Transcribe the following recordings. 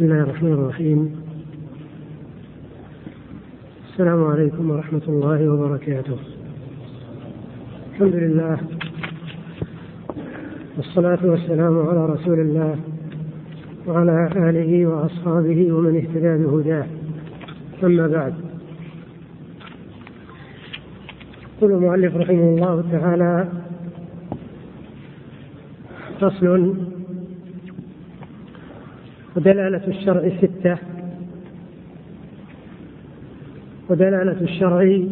بسم الله الرحمن الرحيم. السلام عليكم ورحمة الله وبركاته. الحمد لله والصلاة والسلام على رسول الله وعلى آله وأصحابه ومن اهتدى بهداه. أما بعد. يقول المؤلف رحمه الله تعالى فصل ودلالة الشرع ستة. ودلالة الشرع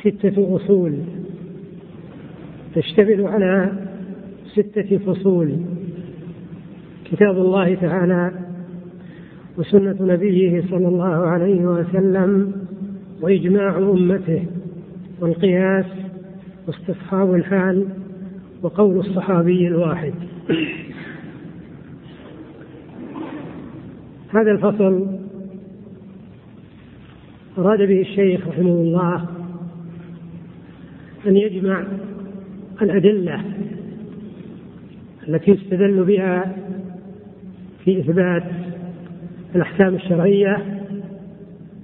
ستة أصول. تشتمل على ستة فصول. كتاب الله تعالى وسنة نبيه صلى الله عليه وسلم وإجماع أمته والقياس واستصحاب الحال وقول الصحابي الواحد. هذا الفصل أراد به الشيخ رحمه الله أن يجمع الأدلة التي يستدل بها في إثبات الأحكام الشرعية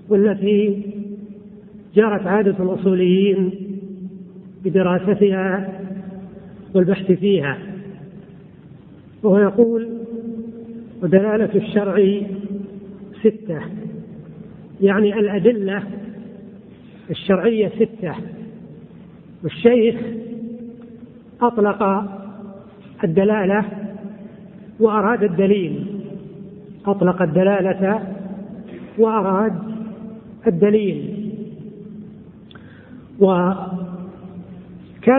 والتي جرت عادة الأصوليين بدراستها والبحث فيها وهو يقول ودلالة الشرع ستة. يعني الأدلة الشرعية ستة. والشيخ أطلق الدلالة وأراد الدليل. أطلق الدلالة وأراد الدليل. وكان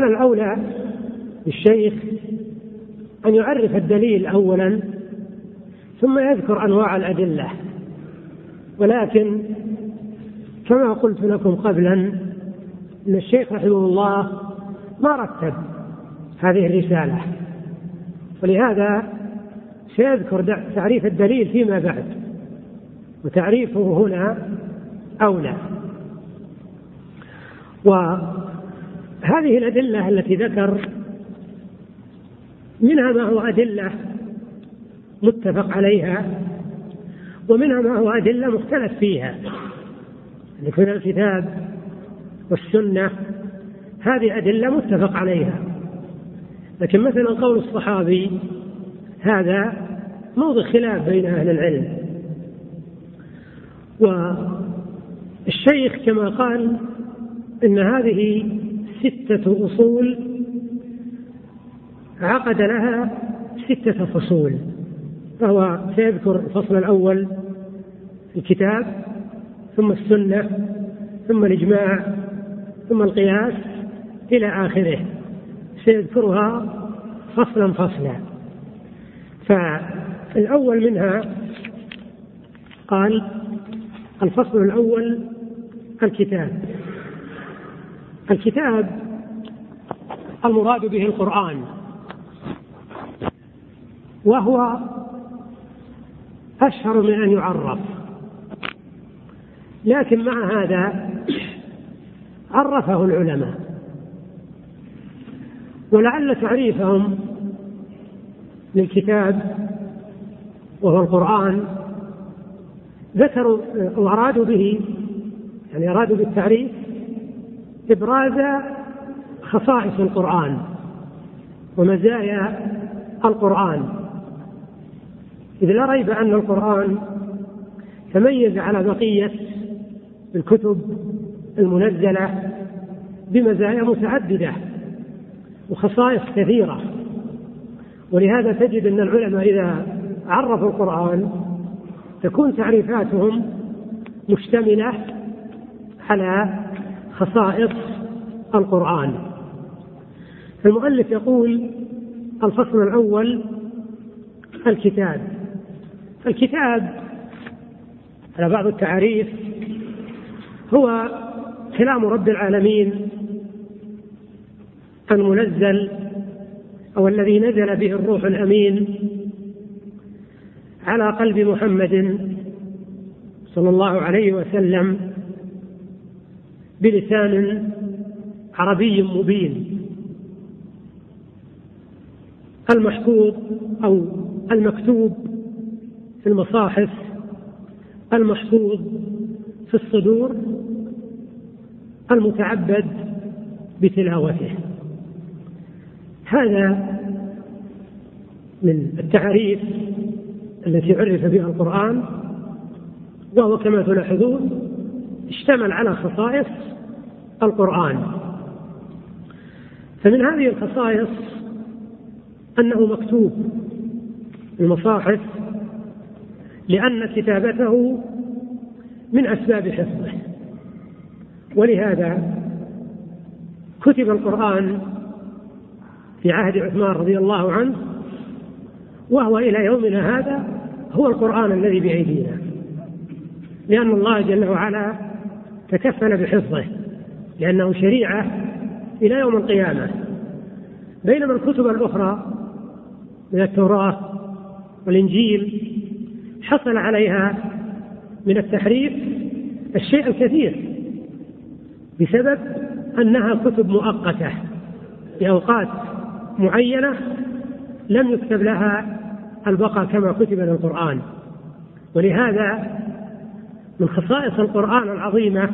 الأولى للشيخ أن يعرف الدليل أولا ثم يذكر أنواع الأدلة. ولكن كما قلت لكم قبلا أن الشيخ رحمه الله ما رتب هذه الرسالة ولهذا سيذكر تعريف الدليل فيما بعد وتعريفه هنا أولى. وهذه الأدلة التي ذكر منها ما هو أدلة متفق عليها ومنها ما هو أدلة مختلف فيها. من الكتاب والسنة هذه أدلة متفق عليها. لكن مثلا قول الصحابي هذا موضع خلاف بين أهل العلم. والشيخ كما قال إن هذه ستة أصول عقد لها ستة فصول. فهو سيذكر الفصل الأول الكتاب ثم السنة ثم الإجماع ثم القياس إلى آخره. سيذكرها فصلا فصلا. فالأول منها قال الفصل الأول الكتاب. الكتاب المراد به القرآن وهو أشهر من أن يعرف. لكن مع هذا عرفه العلماء. ولعل تعريفهم للكتاب وهو القرآن ذكروا وأرادوا به يعني أرادوا بالتعريف إبراز خصائص القرآن ومزايا القرآن. إذ لا ريب أن القرآن تميز على بقية الكتب المنزلة بمزايا متعددة وخصائص كثيرة. ولهذا تجد أن العلماء إذا عرفوا القرآن تكون تعريفاتهم مشتملة على خصائص القرآن. المؤلف يقول الفصل الأول الكتاب. الكتاب على بعض التعريف هو كلام رب العالمين المنزل أو الذي نزل به الروح الأمين على قلب محمد صلى الله عليه وسلم بلسان عربي مبين. المحفوظ أو المكتوب المصاحف المحفوظ في الصدور المتعبد بتلاوته. هذا من التعريف التي عرف بها القرآن وهو كما تلاحظون اشتمل على خصائص القرآن. فمن هذه الخصائص أنه مكتوب المصاحف لأن كتابته من أسباب حفظه. ولهذا كتب القرآن في عهد عثمان رضي الله عنه وهو إلى يومنا هذا هو القرآن الذي بأيدينا. لأن الله جل وعلا تكفل بحفظه لأنه شريعة إلى يوم القيامة. بينما الكتب الأخرى من التوراة والإنجيل حصل عليها من التحريف الشيء الكثير بسبب أنها كتب مؤقتة بأوقات معينة لم يكتب لها البقاء كما كتب للقرآن ولهذا من خصائص القرآن العظيمة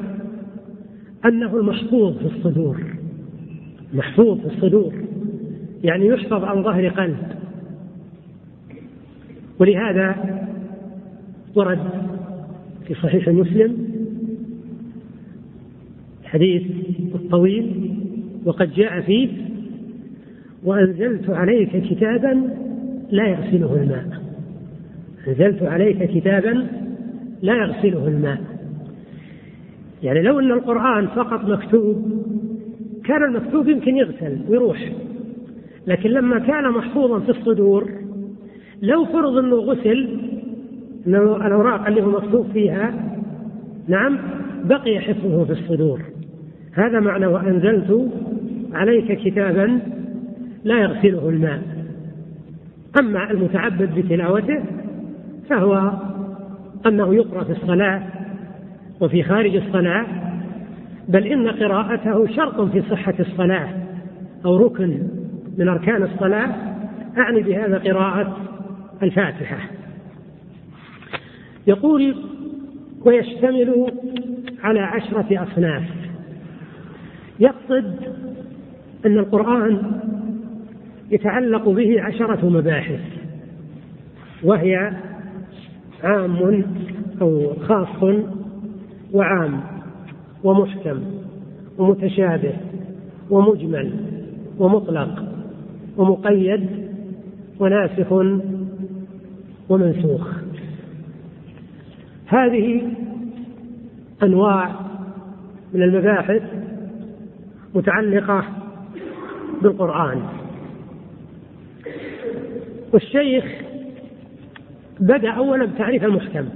أنه المحفوظ في الصدور. محفوظ في الصدور. يعني يحفظ عن ظهر قلب. ولهذا ورد في صحيح مسلم الحديث الطويل وقد جاء فيه وأنزلت عليك كتابا لا يغسله الماء. أنزلت عليك كتابا لا يغسله الماء. يعني لو أن القرآن فقط مكتوب كان المكتوب يمكن يغسل ويروح لكن لما كان محفوظا في الصدور لو فرض أنه غسل الأوراق اللي هو مكتوب فيها نعم بقي حفظه في الصدور. هذا معنى وأنزلت عليك كتابا لا يغسله الماء. أما المتعبد بتلاوته فهو أنه يقرأ في الصلاة وفي خارج الصلاة بل إن قراءته شرط في صحة الصلاة أو ركن من أركان الصلاة أعني بهذا قراءة الفاتحة. يقول ويشتمل على عشرة أصناف. يقصد أن القرآن يتعلق به عشرة مباحث وهي عام أو خاص وعام ومحكم ومتشابه ومجمل ومطلق ومقيد وناسخ ومنسوخ. هذه أنواع من المباحث متعلقة بالقرآن. والشيخ بدأ اولا بتعريف المحكم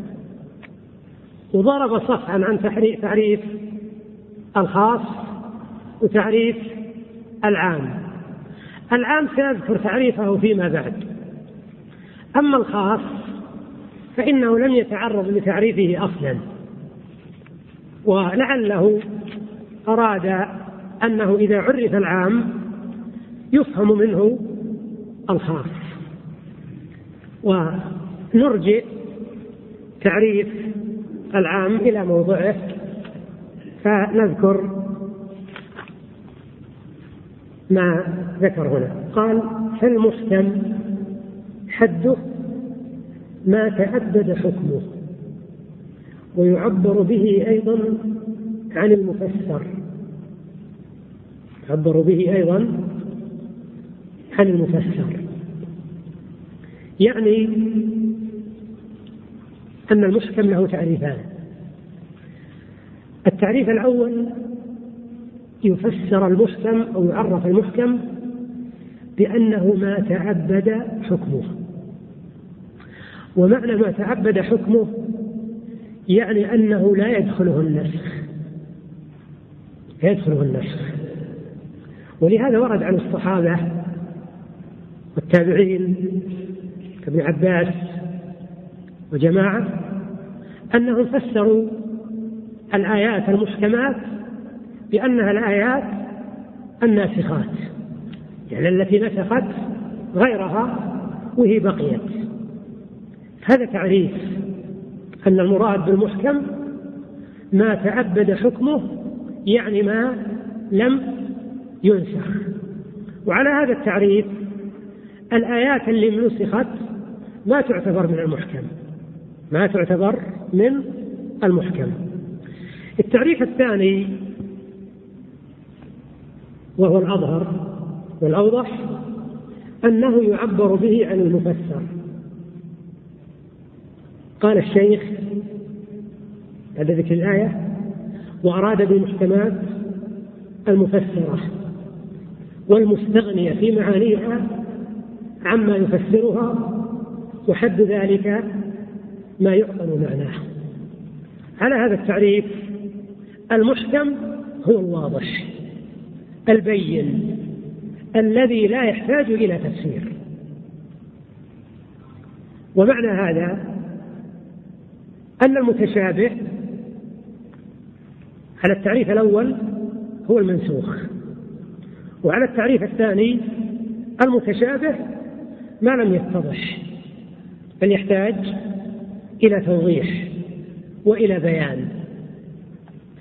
وضرب صفحا عن تعريف الخاص وتعريف العام. العام سيذكر تعريفه فيما بعد. أما الخاص فإنه لم يتعرض لتعريفه أصلا. ولعله أراد أنه إذا عرف العام يفهم منه الخاص. ونرجئ تعريف العام إلى موضعه. فنذكر ما ذكر هنا. قال فالمحكم حده ما تأبد حكمه. ويعبر به أيضا عن المفسر. يعبر به أيضا عن المفسر. يعني أن المحكم له تعريفان. التعريف الأول يفسر المحكم أو يعرف المحكم بأنه ما تعبد حكمه. ومعنى ما تعبد حكمه يعني أنه لا يدخله النسخ. لا يدخله النسخ. ولهذا ورد عن الصحابة والتابعين كابن عباس وجماعة أنهم فسروا الآيات المحكمات بأنها الآيات الناسخات يعني التي نسخت غيرها وهي بقيت. هذا تعريف أن المراد بالمحكم ما تعبد حكمه يعني ما لم ينسخ. وعلى هذا التعريف الآيات اللي نسخت ما تعتبر من المحكم ما تعتبر من المحكم. التعريف الثاني وهو الأظهر والأوضح أنه يعبر به عن المفسر. قال الشيخ بعد ذكر الآية وأراد بالمحكمات المفسرة والمستغنية في معانيها عما يفسرها وحد ذلك ما يعقل معناه. على هذا التعريف المحكم هو الواضح البين الذي لا يحتاج إلى تفسير. ومعنى هذا أن المتشابه على التعريف الأول هو المنسوخ وعلى التعريف الثاني المتشابه ما لم يتضح بل يحتاج إلى توضيح وإلى بيان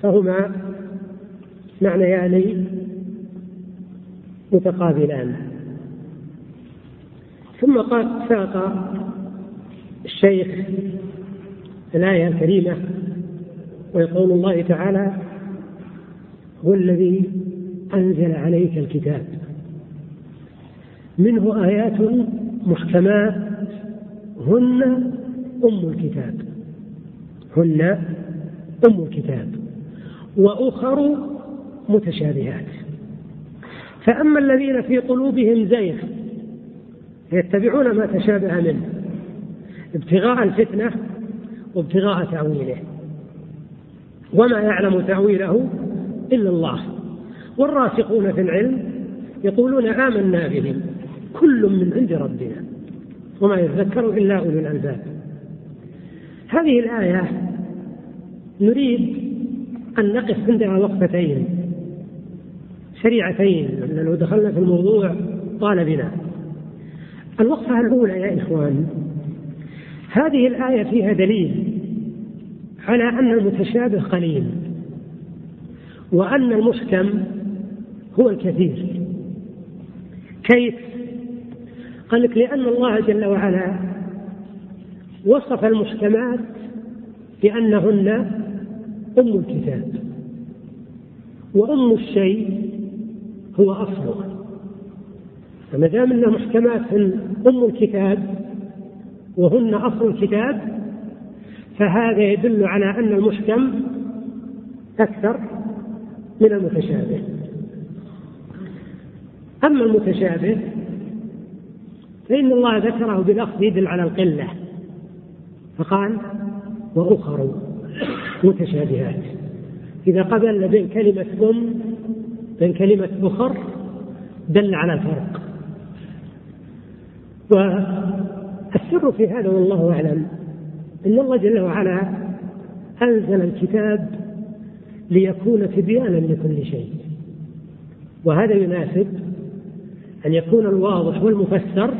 فهما معنيان متقابلان. ثم قال ساق الشيخ الآية الكريمة ويقول الله تعالى هو الذي أنزل عليك الكتاب. منه آيات محكمات. هن أم الكتاب. هن أم الكتاب. وأخر متشابهات. فأما الذين في قلوبهم زيغ يتبعون ما تشابه منه. ابتغاء الفتنة وابتغاء تأويله. وما يعلم تأويله إلا الله. والراسخون في العلم يقولون آمنا به كل من عند ربنا وما يذكر إلا أولو الألباب. هذه الآية نريد أن نقف عندها وقفتين سريعتين لو دخلنا في الموضوع طال بنا. الوقفة الأولى يا إخوان هذه الآية فيها دليل. على أن المتشابه قليل وأن المحكم هو الكثير كيف؟ قال لك لأن الله جل وعلا وصف المحكمات بأنهن أم الكتاب وأم الشيء هو أصله فما دام أن محكمات أم الكتاب وهن أصل الكتاب فهذا يدل على أن المحكم أكثر من المتشابه. أما المتشابه فإن الله ذكره بلفظ يدل على القلة. فقال وأخر متشابهات. إذا قبل بين كلمة ثم بين كلمة أخر دل على الفرق والسر في هذا والله أعلم. أن الله جل وعلا أنزل الكتاب ليكون تبيانا لكل شيء. وهذا يناسب أن يكون الواضح والمفسر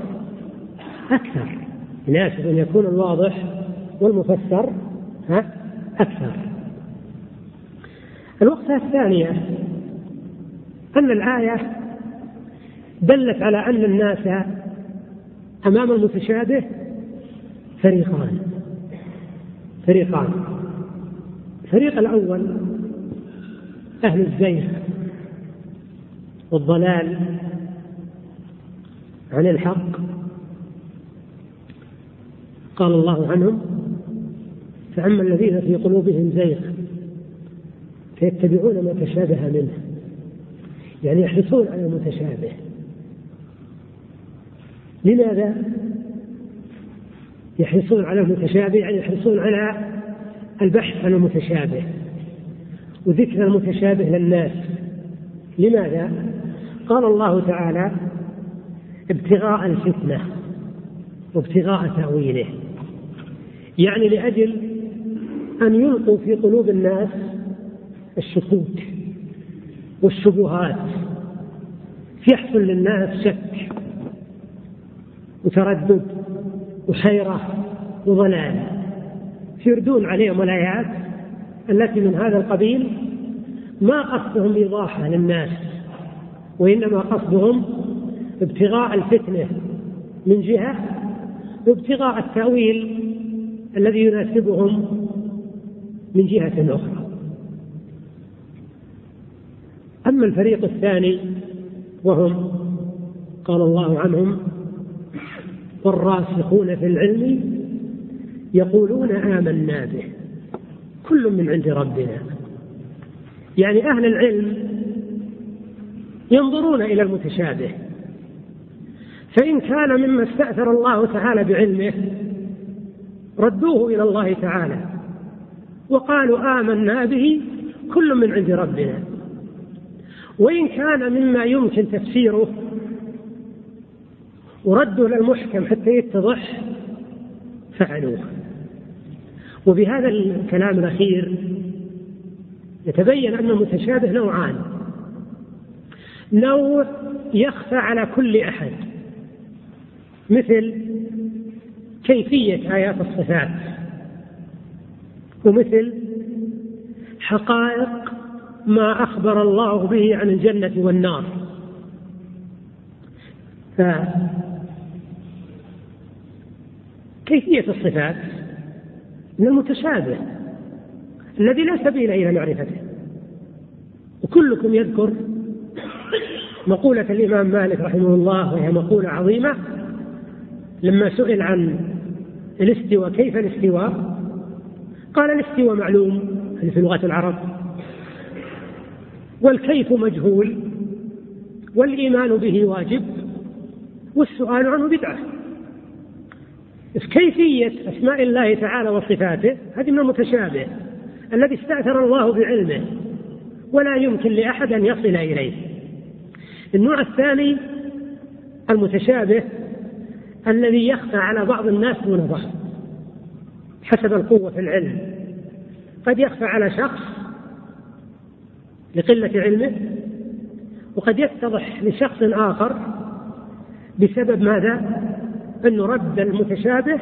أكثر. يناسب أن يكون الواضح والمفسر ها أكثر. الوقفة الثانية أن الآية دلت على أن الناس أمام المتشابه فريقان. فريقان. الفريق الأول أهل الزيغ والضلال عن الحق. قال الله عنهم فأما الذين في قلوبهم زيغ فيتبعون ما تشابه منه يعني يحرصون على المتشابه. لماذا؟ يحرصون على المتشابه يعني يحرصون على البحث عن المتشابه. وذكر المتشابه للناس. لماذا؟ قال الله تعالى ابتغاء الفتنة وابتغاء تأويله. يعني لأجل أن يلقوا في قلوب الناس الشكوك والشبهات. يحصل للناس شك وتردد. وحيرة وضلال. يردون عليهم الآيات التي من هذا القبيل ما قصدهم إيضاحها للناس وإنما قصدهم ابتغاء الفتنة من جهة وابتغاء التأويل الذي يناسبهم من جهة أخرى. أما الفريق الثاني وهم قال الله عنهم والراسخون في العلم يقولون آمنا به. كل من عند ربنا. يعني أهل العلم ينظرون إلى المتشابه. فإن كان مما استأثر الله تعالى بعلمه ردوه إلى الله تعالى. وقالوا آمنا به كل من عند ربنا. وإن كان مما يمكن تفسيره وردوا للمحكم حتى يتضح فعلوه وبهذا الكلام الأخير يتبين أن المتشابه نوعان. نوع يخفى على كل أحد مثل كيفية آيات الصفات ومثل حقائق ما أخبر الله به عن الجنة والنار. فكيفية الصفات من المتشابه الذي لا سبيل إلى معرفته. وكلكم يذكر مقولة الإمام مالك رحمه الله وهي مقولة عظيمة لما سئل عن الاستواء كيف الاستواء؟ قال الاستواء معلوم في لغة العرب. والكيف مجهول والإيمان به واجب والسؤال عنه بدعة. كيفية أسماء الله تعالى وصفاته؟ هذه من المتشابه. الذي استأثر الله بعلمه. ولا يمكن لأحد أن يصل إليه. النوع الثاني المتشابه الذي يخفى على بعض الناس دون بعض. حسب القوة في العلم. قد يخفى على شخص لقلة علمه وقد يتضح لشخص آخر بسبب ماذا؟ أنه رد المتشابه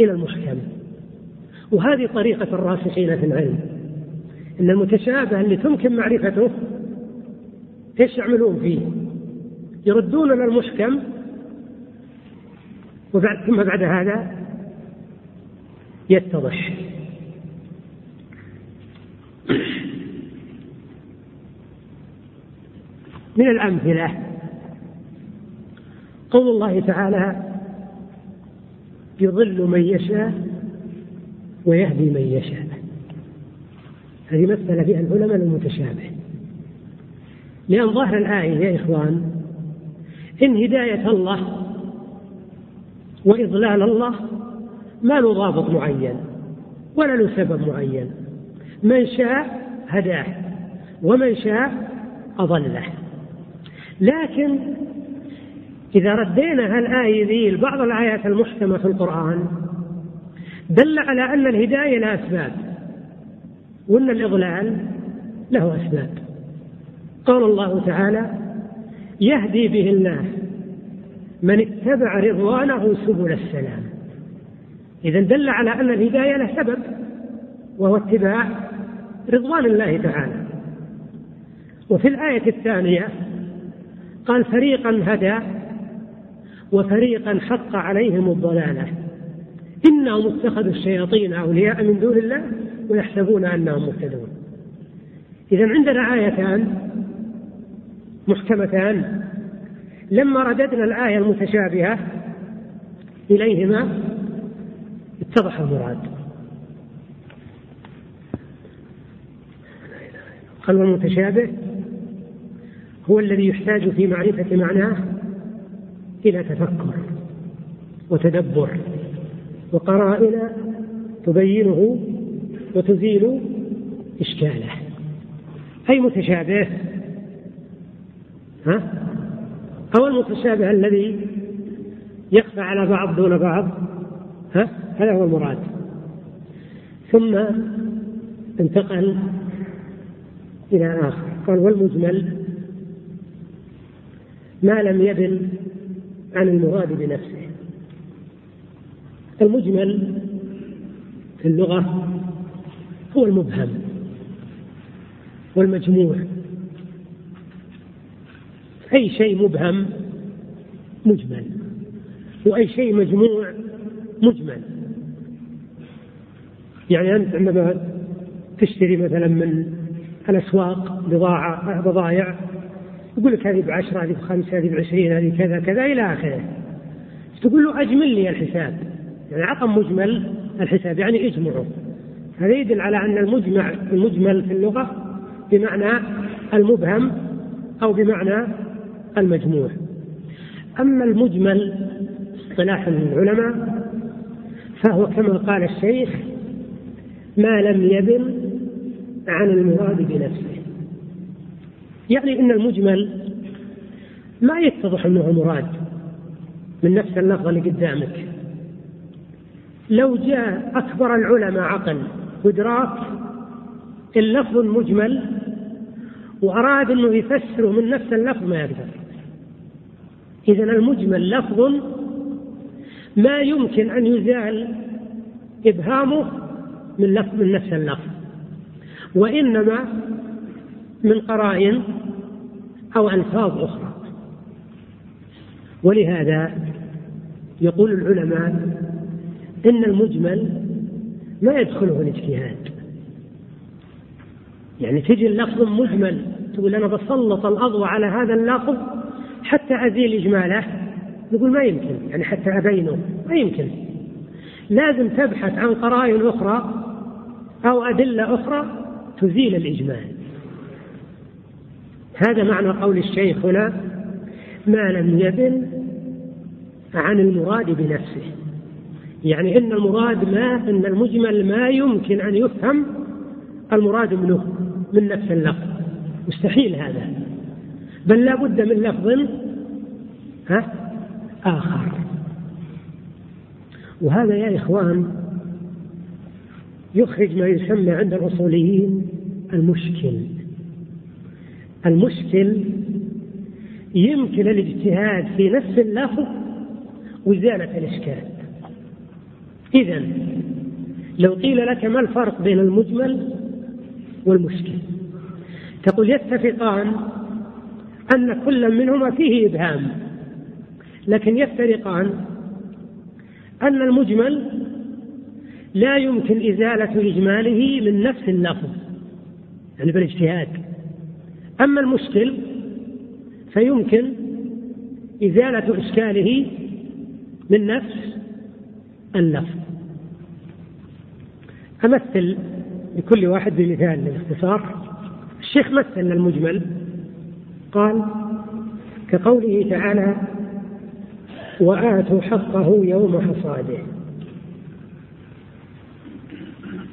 إلى المحكم. وهذه طريقة الراسخين في العلم. أن المتشابه اللي تمكن معرفته إيش يعملون فيه؟ يردون إلى المحكم. وبعد ثم بعد هذا يتضح. من الأمثلة قول الله تعالى يضل من يشاء ويهدي من يشاء. هذه مثل فيها العلماء المتشابه. لأن ظاهر الآية يا إخوان إن هداية الله وإضلال الله ما له ضابط معين ولا له سبب معين. من شاء هداه ومن شاء أضله. لكن إذا ردينا هالآية ذي لبعض الآيات المحكمة في القرآن دل على أن الهداية لها أسباب وأن الإضلال له أسباب. قال الله تعالى يهدي به الله من اتبع رضوانه سبل السلام. إذا دل على أن الهداية له سبب وهو اتباع رضوان الله تعالى. وفي الآية الثانية قال فريقا هدى وفريقا حق عليهم الضلالة. إنهم اتخذوا الشياطين أولياء من دون الله ويحسبون أنهم مهتدون. إذا عندنا آيتان محكمتان لما رددنا الآية المتشابهة إليهما اتضح المراد. قال المتشابه هو الذي يحتاج في معرفة معناه إلى تفكر وتدبر وقرائن تبينه وتزيل إشكاله. أي متشابه؟ ها؟ أو المتشابه الذي يخفى على بعض دون بعض؟ ها؟ هذا هو المراد. ثم انتقل إلى آخر. قال والمجمل ما لم يبن عن المراد بنفسه. المجمل في اللغة هو المبهم والمجموع. أي شيء مبهم مجمل وأي شيء مجموع مجمل. يعني أنت عندما تشتري مثلا من الأسواق بضاعة بضائع يقول لك هذه بعشرة هذه بخمسة هذه بعشرين هذه كذا كذا إلى آخره. تقول له؟ أجمل لي الحساب. يعني عطى مجمل الحساب يعني اجمعه. هذا يدل على أن المجمع المجمل في اللغة بمعنى المبهم أو بمعنى المجموع. أما المجمل اصطلاح العلماء فهو كما قال الشيخ ما لم يبن عن المراد بنفسه. يعني إن المجمل ما يتضح أنه مراد من نفس اللفظ اللي قدامك. لو جاء أكبر العلماء عقل وإدراك اللفظ المجمل وأراد أنه يفسره من نفس اللفظ ما يقدر. اذا المجمل لفظ ما يمكن أن يزال إبهامه من لفظ من نفس اللفظ. وإنما من قرائن أو ألفاظ أخرى. ولهذا يقول العلماء إن المجمل ما يدخله الاجتهاد. يعني تجي اللفظ مجمل تقول أنا بسلط الأضوء على هذا اللفظ حتى أزيل إجماله. نقول ما يمكن يعني حتى أبينه ما يمكن. لازم تبحث عن قرائن أخرى أو أدلة أخرى تزيل الإجمال. هذا معنى قول الشيخ هنا ما لم يبن عن المراد بنفسه. يعني إن المراد ما إن المجمل ما يمكن أن يفهم المراد منه من نفس اللفظ. مستحيل هذا. بل لا بد من لفظ ها آخر. وهذا يا إخوان يخرج ما يسمى عند الأصوليين المشكل. المشكل يمكن الاجتهاد في نفس اللفظ وإزالة الإشكال. إذا لو قيل لك ما الفرق بين المجمل والمشكل؟ تقول يتفقان أن كل منهما فيه إبهام لكن يفترقان أن المجمل لا يمكن إزالة إجماله من نفس اللفظ يعني بالاجتهاد. أما المشكل فيمكن إزالة إشكاله من نفس اللفظ أمثل لكل واحد بمثال للاختصار. الشيخ مثل المجمل. قال كقوله تعالى وآتوا حقه يوم حصاده.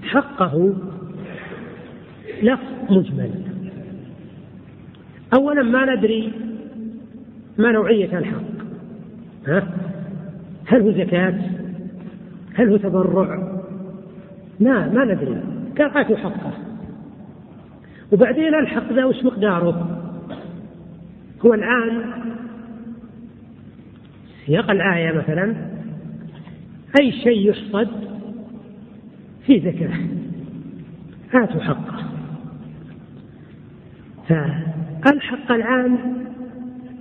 حقه لفظ مجمل. أولا ما ندري ما نوعية الحق. ها؟ هل هو زكاة؟ هل هو تبرع لا ما ندري. آتوا حقه. وبعدين الحق ذا وش مقداره؟ هو الآن سياق الآية مثلا. أي شيء يحصد في زكاة؟ آتوا حقه. فالحق الآن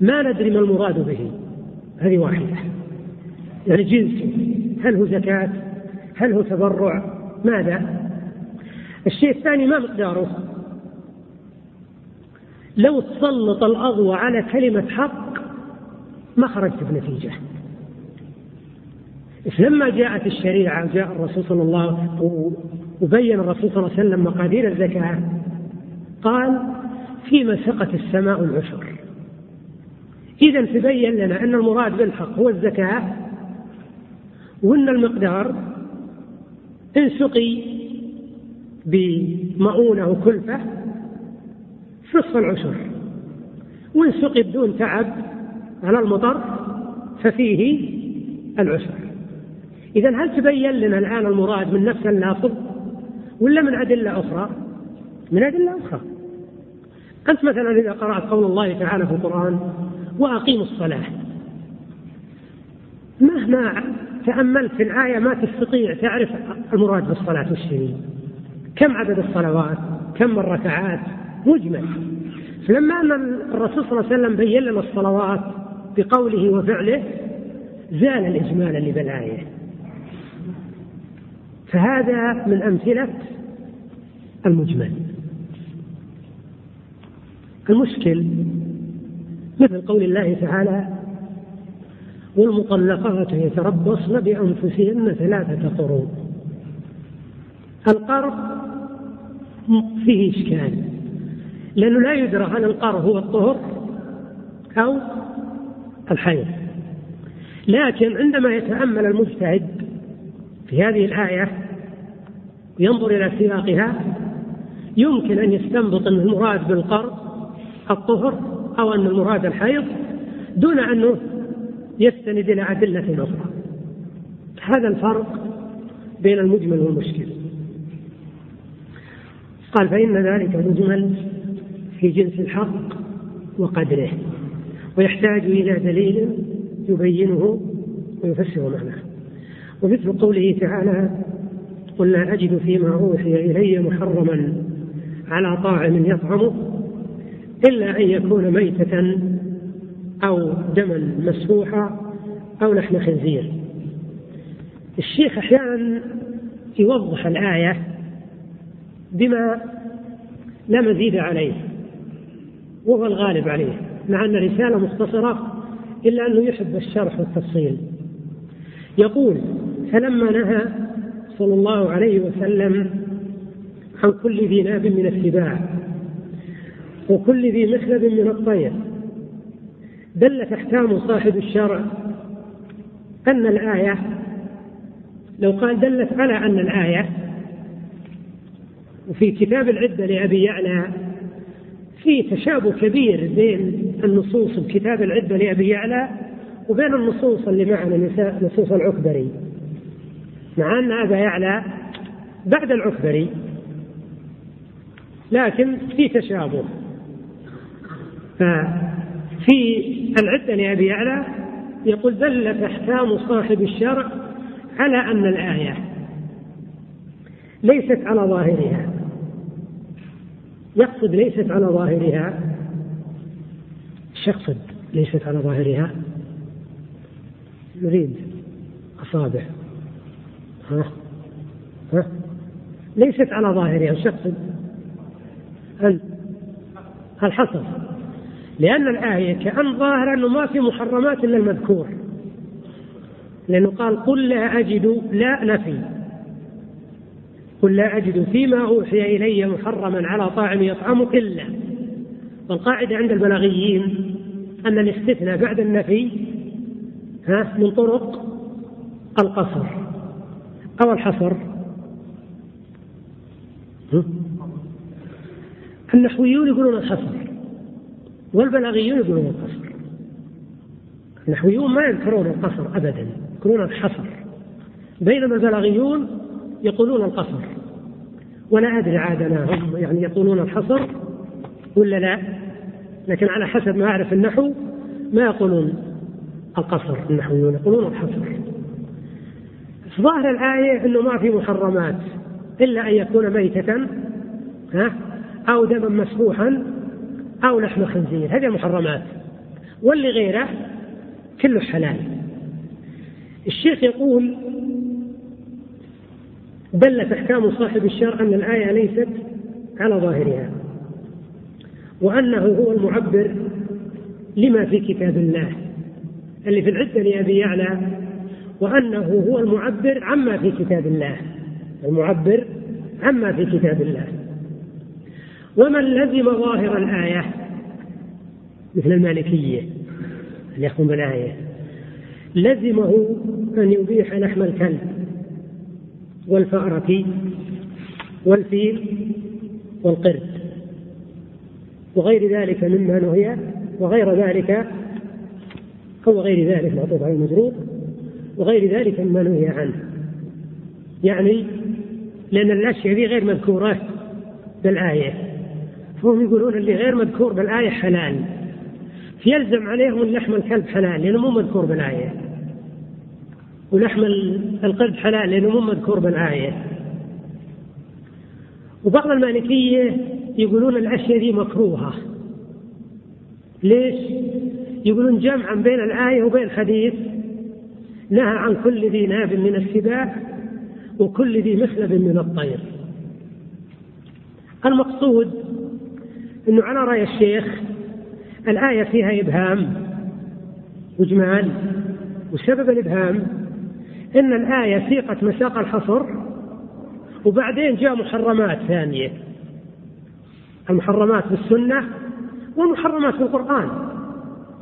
ما ندري ما المراد به. هذه واحدة. يعني جنس. هل هو زكاة؟ هل هو تبرع؟ ماذا؟ الشيء الثاني ما مقداره. لو تسلط الأضوى على كلمة حق ما خرجت بنتيجة. لما جاءت الشريعة جاء الرسول صلى الله وبين الرسول صلى الله عليه وسلم مقادير الزكاة قال فيما سقت السماء العشر. إذا تبين لنا أن المراد بالحق هو الزكاة وأن المقدار إن سقي بمؤونة وكلفة نصف العشر. وإن سقي بدون تعب على المطر ففيه العشر. إذا هل تبين لنا الآن المراد من نفس اللافظ ولا من أدلة أخرى؟ من أدلة أخرى. أنت مثلا إذا قرأت قول الله تعالى في القرآن وأقيموا الصلاة. مهما تأملت في الآية ما تستطيع تعرف المراد بالصلاة والشيء كم عدد الصلوات؟ كم الركعات؟ مجمل. فلما أن الرسول صلى الله عليه وسلم بين لنا الصلوات بقوله وفعله زال الإجمال اللي بالآية. فهذا من أمثلة المجمل. المشكل مثل قول الله تعالى والمطلقات يتربصن بأنفسهن ثلاثة قروء القرض فيه إشكال لأنه لا يدرى هل القرض هو الطهر أو الحيض. لكن عندما يتأمل المجتهد في هذه الآية ينظر إلى سياقها يمكن أن يستنبط أن المراد بالقرض الطهر أو أن المراد الحيض دون أنه يستند إلى أدلة أخرى. هذا الفرق بين المجمل والمشكل. قال فإن ذلك مجمل في جنس الحق وقدره ويحتاج إلى دليل يبينه ويفسر معناه. ومثل قوله تعالى قل لا أجد فيما أوحي إلي محرما على طاعم يطعمه إلا أن يكون ميتة أو دما مسفوحا أو لحم خنزير. الشيخ أحيانا يوضح الآية بما لا مزيد عليه وهو الغالب عليه مع أن رسالة مختصرة إلا أنه يحب الشرح والتفصيل. يقول فلما نهى صلى الله عليه وسلم عن كل ذي ناب من السباع وكل ذي مخلب من الطير. دلت احكام صاحب الشرع أن الآية لو قال دلت على أن الآية وفي كتاب العدة لأبي يعلى في تشابه كبير بين النصوص بكتاب العدة لأبي يعلى وبين النصوص اللي معنا نصوص العكبري. مع أن أبا يعلى بعد العكبري لكن في تشابه. ففي العدة لأبي يعلى يقول دلت أحكام صاحب الشرع على أن الآية ليست على ظاهرها. يقصد ليست على ظاهرها. يقصد ليست على ظاهرها؟ نريد أصابع. ها؟ ها؟ ليست على ظاهرها. يقصد؟ الحصر لأن الآية كأن ظاهر أنه ما في محرمات إلا المذكور. لأنه قال قل لا أجد لا نفي. قل لا أجد فيما أوحي إلي محرما على طاعم يطعمه إلا. والقاعدة عند البلاغيين أن الاستثناء بعد النفي ها من طرق القصر. أو الحصر. النحويون يقولون الحصر. والبلاغيون يقولون القصر. النحويون ما يذكرون القصر أبدا يذكرون الحصر. بينما البلاغيون يقولون القصر. ولا أدري عاد أنا هم يعني يقولون الحصر ولا لا لكن على حسب ما أعرف النحو ما يقولون القصر. النحويون يقولون الحصر. ظاهر الآية أنه ما في محرمات إلا أن يكون ميتة ها أو دما مسفوحا أو لحم خنزير هذه محرمات واللي غيره كله حلال. الشيخ يقول دلت أحكام صاحب الشرع أن الآية ليست على ظاهرها وأنه هو المعبر لما في كتاب الله اللي في العدة لأبي يعلى وأنه هو المعبر عما في كتاب الله المعبر عما في كتاب الله. ومن لزم ظاهر الآية؟ مثل المالكية اللي يحكم بالآية. لزمه أن يبيح لحم الكلب والفأرة والفيل والقرد وغير ذلك مما نهي وغير ذلك أو غير ذلك معطوف على المجرور وغير ذلك مما نهي عنه. يعني لأن الأشياء غير مذكورة بالآية. فهم يقولون اللي غير مذكور بالآية حلال. فيلزم عليهم اللحم الكلب حلال لأنه مو مذكور بالآية. ولحم القلب حلال لأنه مو مذكور بالآية. وبعض المالكية يقولون الأشياء دي مكروهة. ليش؟ يقولون جمعا بين الآية وبين الحديث. نهى عن كل ذي ناب من السباع وكل ذي مخلب من الطير. المقصود أنه على رأي الشيخ الآية فيها إبهام. وإجمال وسبب الإبهام أن الآية سيقت مساق الحصر وبعدين جاء محرمات ثانية. المحرمات بالسنة والمحرمات بالقرآن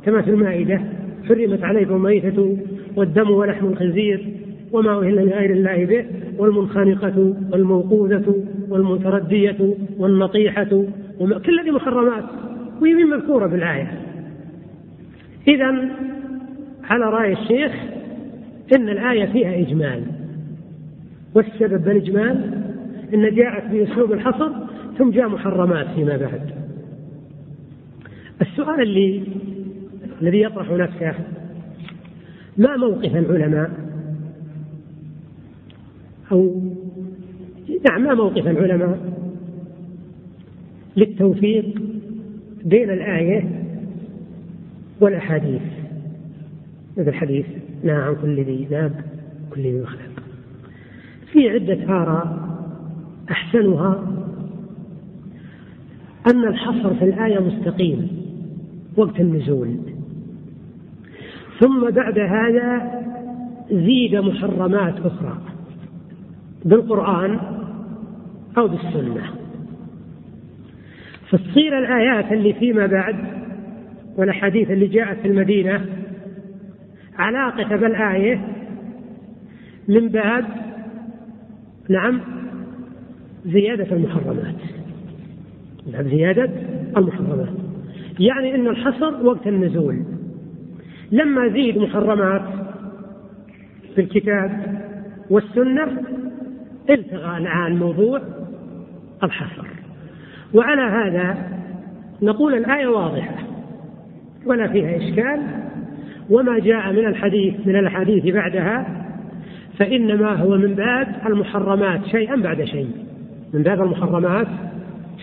كما في المائدة حرمت عليكم الميتة والدم ولحم الخنزير وما أهل لغير الله به والمنخنقة والموقوذة والمتردية والنطيحة كل هذه محرمات ويمين مذكورة بالآية إذا على رأي الشيخ إن الآية فيها إجمال. والسبب بالإجمال أن جاءت بأسلوب الحصر ثم جاء محرمات فيما بعد. السؤال اللي الذي يطرح نفسه ما موقف العلماء؟ أو نعم ما موقف العلماء؟ للتوفيق بين الآية والأحاديث. مثل الحديث نهى عن كل ذي ناب كل ذي مخلق في عدة آراء أحسنها. أن الحصر في الآية مستقيم وقت النزول. ثم بعد هذا زيد محرمات أخرى بالقرآن أو بالسنة. فتصير الآيات اللي فيما بعد والأحاديث اللي جاءت في المدينة علاقة بالآية من باب نعم زيادة المحرمات. نعم زيادة المحرمات. يعني أن الحصر وقت النزول. لما زيد محرمات في الكتاب والسنة التغى الآن موضوع الحصر. وعلى هذا نقول الآية واضحة. ولا فيها إشكال. وما جاء من الحديث من الأحاديث بعدها فإنما هو من باب المحرمات شيئا بعد شيء. من باب المحرمات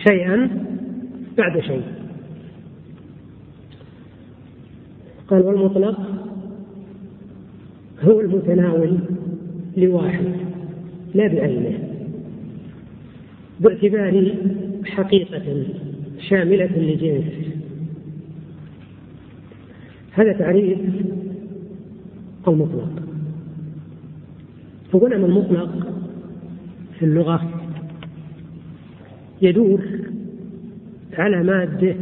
شيئا بعد شيء. قال والمطلق هو المتناول لواحد لا بعينه باعتبار حقيقة شاملة لجنس هذا تعريف المطلق فقلنا المطلق في اللغة؟ يدور على مادة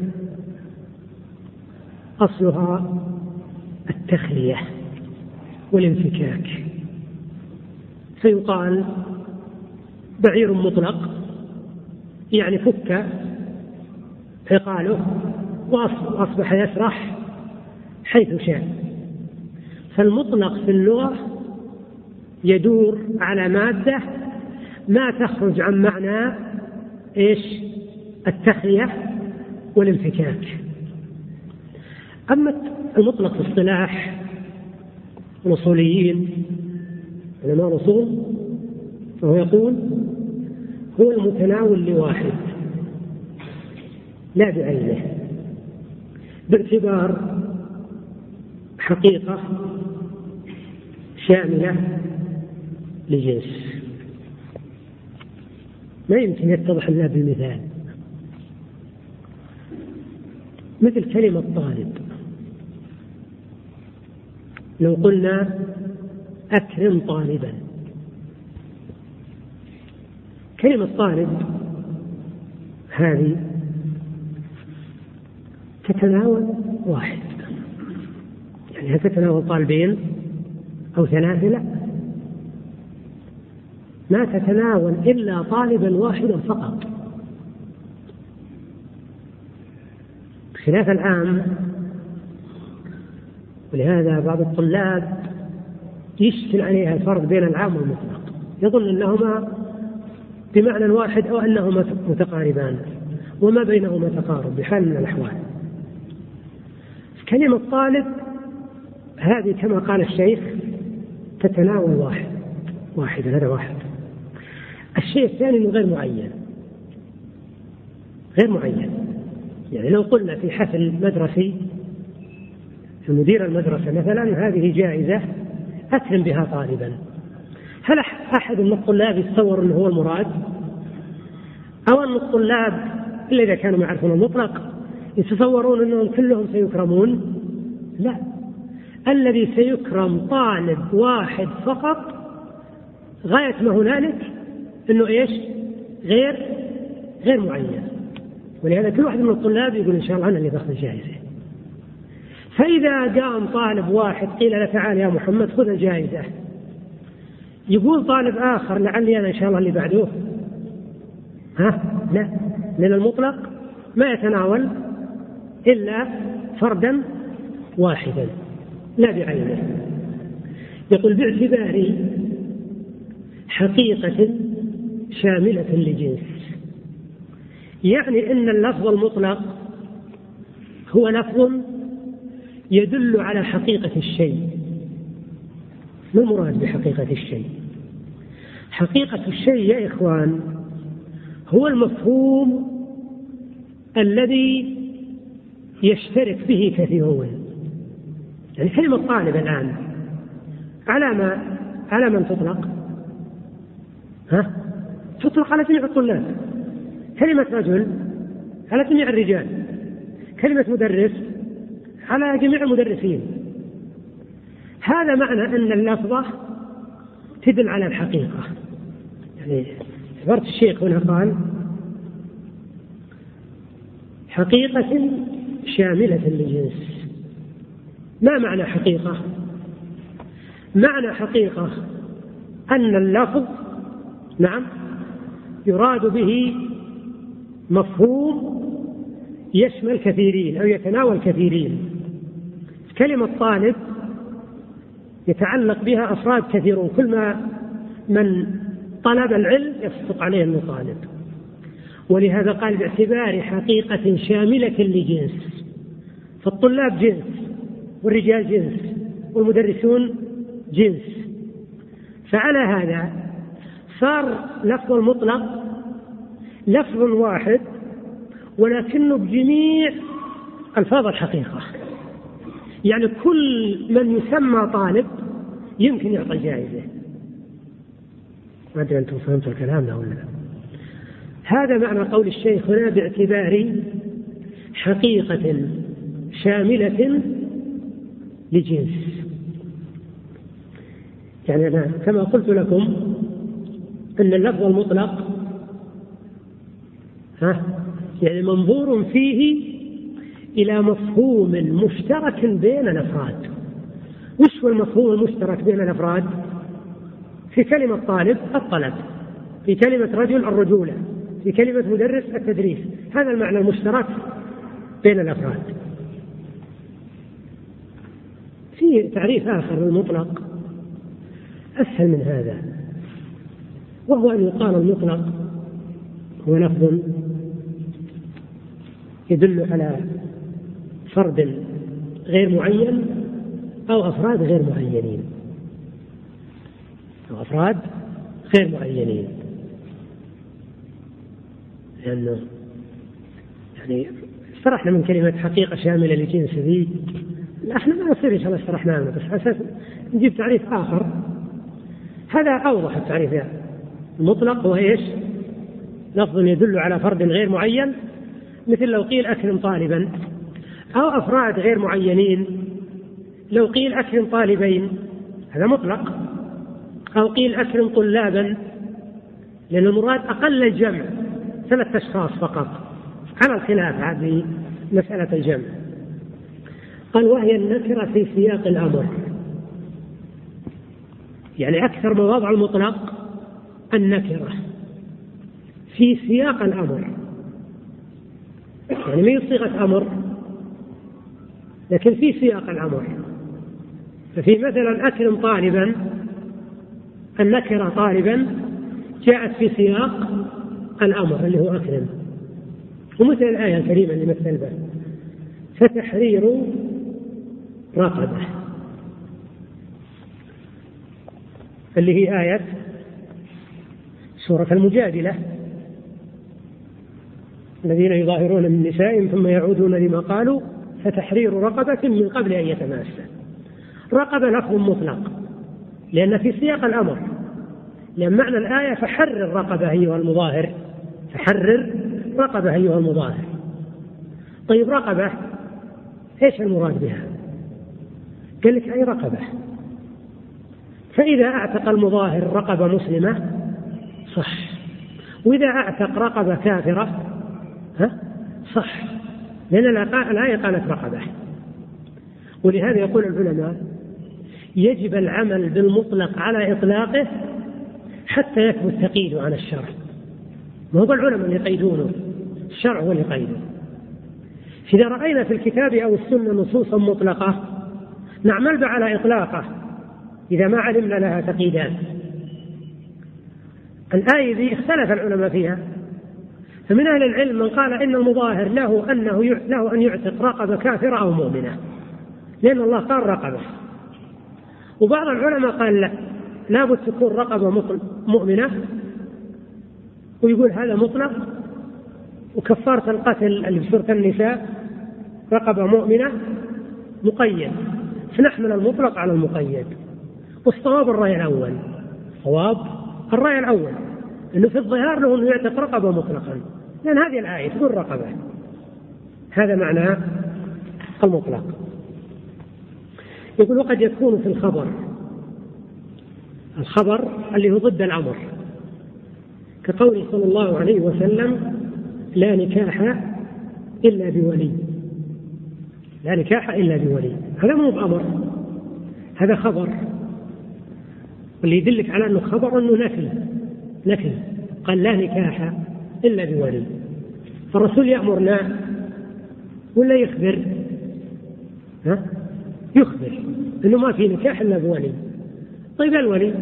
أصلها التخلية والانفكاك. فيقال بعير مطلق يعني فك عقاله وأصبح يسرح حيث شاء فالمطلق في اللغة يدور على مادة ما تخرج عن معنى إيش؟ التخلية والانفكاك. أما المطلق في اصطلاح الأصوليين علماء الأصول فهو يقول هو المتناول لواحد. لا بعينه. باعتبار حقيقة شاملة لجنس ما يمكن يتضح إلا بالمثال. مثل كلمة طالب. لو قلنا أكرم طالبا. كلمة طالب هذه تتناول واحد. يعني هل تتناول طالبين أو ثلاثة؟ لا. ما تتناول إلا طالبا واحدا فقط. خلاف العام ولهذا بعض الطلاب يشكل عليها الفرق بين العام والمطلق. يظن أنهما بمعنى واحد أو أنهما متقاربان وما بينهما تقارب بحال من الأحوال. كلمة طالب هذه كما قال الشيخ تتناول واحد واحد هذا واحد. الشيء الثاني إنه غير معين غير معين. يعني لو قلنا في حفل مدرسي مدير المدرسة مثلا هذه جائزة أكرم بها طالبا. هل أحد من الطلاب يتصور أنه هو المراد أو أن الطلاب إلا إذا كانوا يعرفون المطلق يتصورون أنهم كلهم سيكرمون؟ لا. الذي سيكرم طالب واحد فقط غاية ما هنالك أنه إيش؟ غير غير معين. ولهذا كل واحد من الطلاب يقول إن شاء الله أنا اللي باخذ الجائزة. فإذا قام طالب واحد قيل له تعال يا محمد خذ الجائزة. يقول طالب آخر لعلي أنا إن شاء الله اللي بعده. ها؟ لا. لأن المطلق ما يتناول إلا فردا واحدا لا بعينه. يقول باعتبار حقيقة شاملة لجنس يعني أن اللفظ المطلق هو لفظ يدل على حقيقة الشيء. ما المراد بحقيقة الشيء؟ حقيقة الشيء يا إخوان هو المفهوم الذي يشترك به كثيرون يعني كلمة طالب الآن على ما على من تطلق؟ ها؟ تطلق على جميع الطلاب. كلمة رجل على جميع الرجال. كلمة مدرس على جميع المدرسين. هذا معنى أن اللفظة تدل على الحقيقة. عبارة الشيخ هنا قال حقيقة شاملة للجنس. ما معنى حقيقة؟ معنى حقيقة أن اللفظ نعم يراد به مفهوم يشمل كثيرين أو يتناول كثيرين. كلمة طالب يتعلق بها أفراد كثيرون. كل ما من طلب العلم يصدق عليه أنه طالب. ولهذا قال باعتبار حقيقة شاملة لجنس. فالطلاب جنس والرجال جنس والمدرسون جنس. فعلى هذا صار لفظ المطلق لفظ واحد ولكنه بجميع ألفاظ الحقيقة. يعني كل من يسمى طالب يمكن يعطى جائزة. ما أدري أنتم فهمتوا الكلام ده ولا لا. هذا معنى قول الشيخ هنا باعتبار حقيقة شاملة لجنس. يعني أنا كما قلت لكم أن اللفظ المطلق ها يعني منظور فيه إلى مفهوم مشترك بين الأفراد. وش هو المفهوم المشترك بين الأفراد؟ في كلمة طالب الطلب في كلمة رجل الرجولة في كلمة مدرس التدريس. هذا المعنى المشترك بين الأفراد. في تعريف آخر للمطلق أسهل من هذا وهو أن يقال المطلق هو لفظ يدل على فرد غير معين أو أفراد غير معينين. أفراد غير معينين. لأنه يعني استرحنا من كلمة حقيقة شاملة لجنس ذي. إحنا ما نصير إن شاء الله استرحنا بس أساس نجيب تعريف آخر. هذا أوضح التعريف يعني. المطلق هو إيش؟ لفظ يدل على فرد غير معين. مثل لو قيل أكرم طالبا أو أفراد غير معينين لو قيل أكرم طالبين. هذا مطلق. أو قيل أكرم طلابا لأن المراد أقل الجمع ثلاثة أشخاص فقط. على الخلاف هذه مسألة الجمع. قال وهي النكرة في سياق الأمر. يعني أكثر مواضع المطلق النكرة في سياق الأمر. يعني ما صيغة أمر؟ لكن في سياق الأمر. ففي مثلا أكرم طالبا النكرة طالبا جاءت في سياق الأمر اللي هو أكرم. ومثل الآية الكريمة اللي مثل به فتحرير رقبة. اللي هي آية سورة المجادلة. الذين يظاهرون من نسائهم ثم يعودون لما قالوا فتحرير رقبة من قبل أن يتماسى رقبة لفظ مطلق. لأن في سياق الأمر لأن معنى الآية فحرر رقبة أيها المظاهر فحرر رقبة أيها المظاهر. طيب رقبة إيش المراد بها؟ قال لك أي رقبة؟ فإذا أعتق المظاهر رقبة مسلمة صح. وإذا أعتق رقبة كافرة ها؟ صح. لأن الآية قالت رقبة. ولهذا يقول العلماء يجب العمل بالمطلق على إطلاقه حتى يثبت تقييد عن الشرع. ما هو العلماء اللي يقيدونه؟ الشرع هو اللي يقيده. إذا رأينا في الكتاب أو السنة نصوصا مطلقة نعمل بها على إطلاقه. إذا ما علمنا لها تقييدات. الآية ذي اختلف العلماء فيها. فمن أهل العلم من قال إن المظاهر له أنه له أن يعتق رقبة كافرة أو مؤمنة. لأن الله قال رقبة. وبعض العلماء قال لا لابد تكون رقبة مؤمنة. ويقول هذا مطلق وكفارة القتل اللي في سورة النساء رقبة مؤمنة. مقيد. فنحمل المطلق على المقيد. والصواب الرأي الأول. صواب الرأي الأول. أنه في الظهار له أنه يعتق رقبة مطلقا. لأن هذه الآية تقول رقبة. هذا معنى المطلق. يقول وقد يكون في الخبر. الخبر اللي هو ضد الأمر. كقوله صلى الله عليه وسلم لا نكاح إلا بولي. لا نكاح إلا بولي. هذا مو بأمر. هذا خبر. واللي يدلك على أنه خبر أنه نفي نفي قال لا نكاح إلا بولي. فالرسول يأمرنا ولا يخبر؟ ها؟ يخبر أنه ما في نكاح إلا بولي. طيب الولي.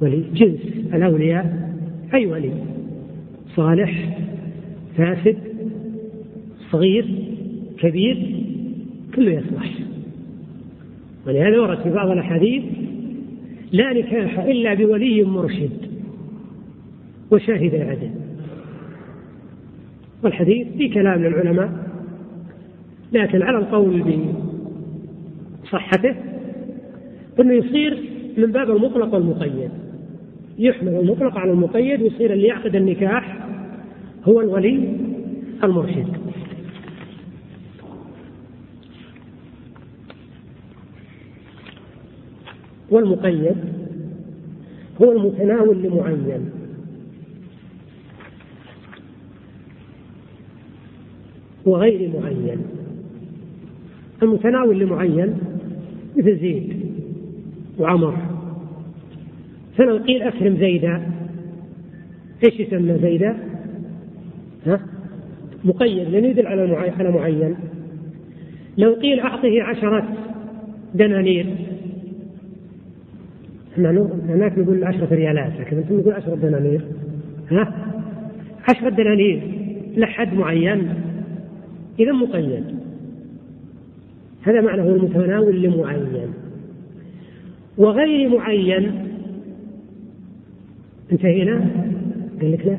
ولي جنس الأولياء. أي ولي؟ صالح فاسد صغير كبير كله يصلح. ولهذا ورد في بعض الأحاديث لا نكاح إلا بولي مرشد وشاهد عدل والحديث في كلام للعلماء. لكن على القول بصحته إنه يصير من باب المطلق والمقيد. يحمل المطلق على المقيد ويصير اللي يعقد النكاح هو الولي المرشد. والمقيد هو المتناول لمعين. وغير معين. المتناول لمعين مثل زيد وعمر. فلو قيل أكرم زيدا. إيش يسمى زيدا؟ ها؟ مقيد لأنه يدل على على معين. لو قيل أعطه عشرة دنانير. إحنا هناك نقول عشرة ريالات لكن أنتم نقول عشرة دنانير. ها؟ عشرة دنانير لحد معين. إذا مقيد. هذا معنى هو المتناول لمعين. وغير معين انتهينا؟ قال لك لا.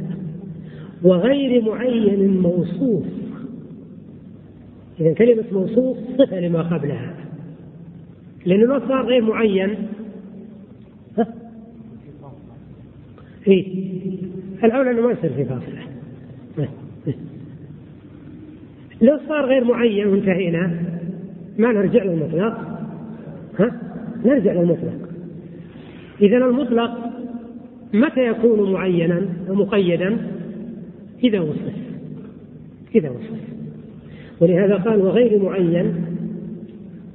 وغير معين موصوف. إذا كلمة موصوف صفة لما قبلها. لأنه لو صار غير معين. إيه. الأولى أنه ما يصير في فاصلة. لو صار غير معين وانتهينا ما نرجع للمطلق ها؟ نرجع للمطلق إذا المطلق متى يكون معينا ومقيدا؟ إذا وصف. إذا وصف. ولهذا قال وغير معين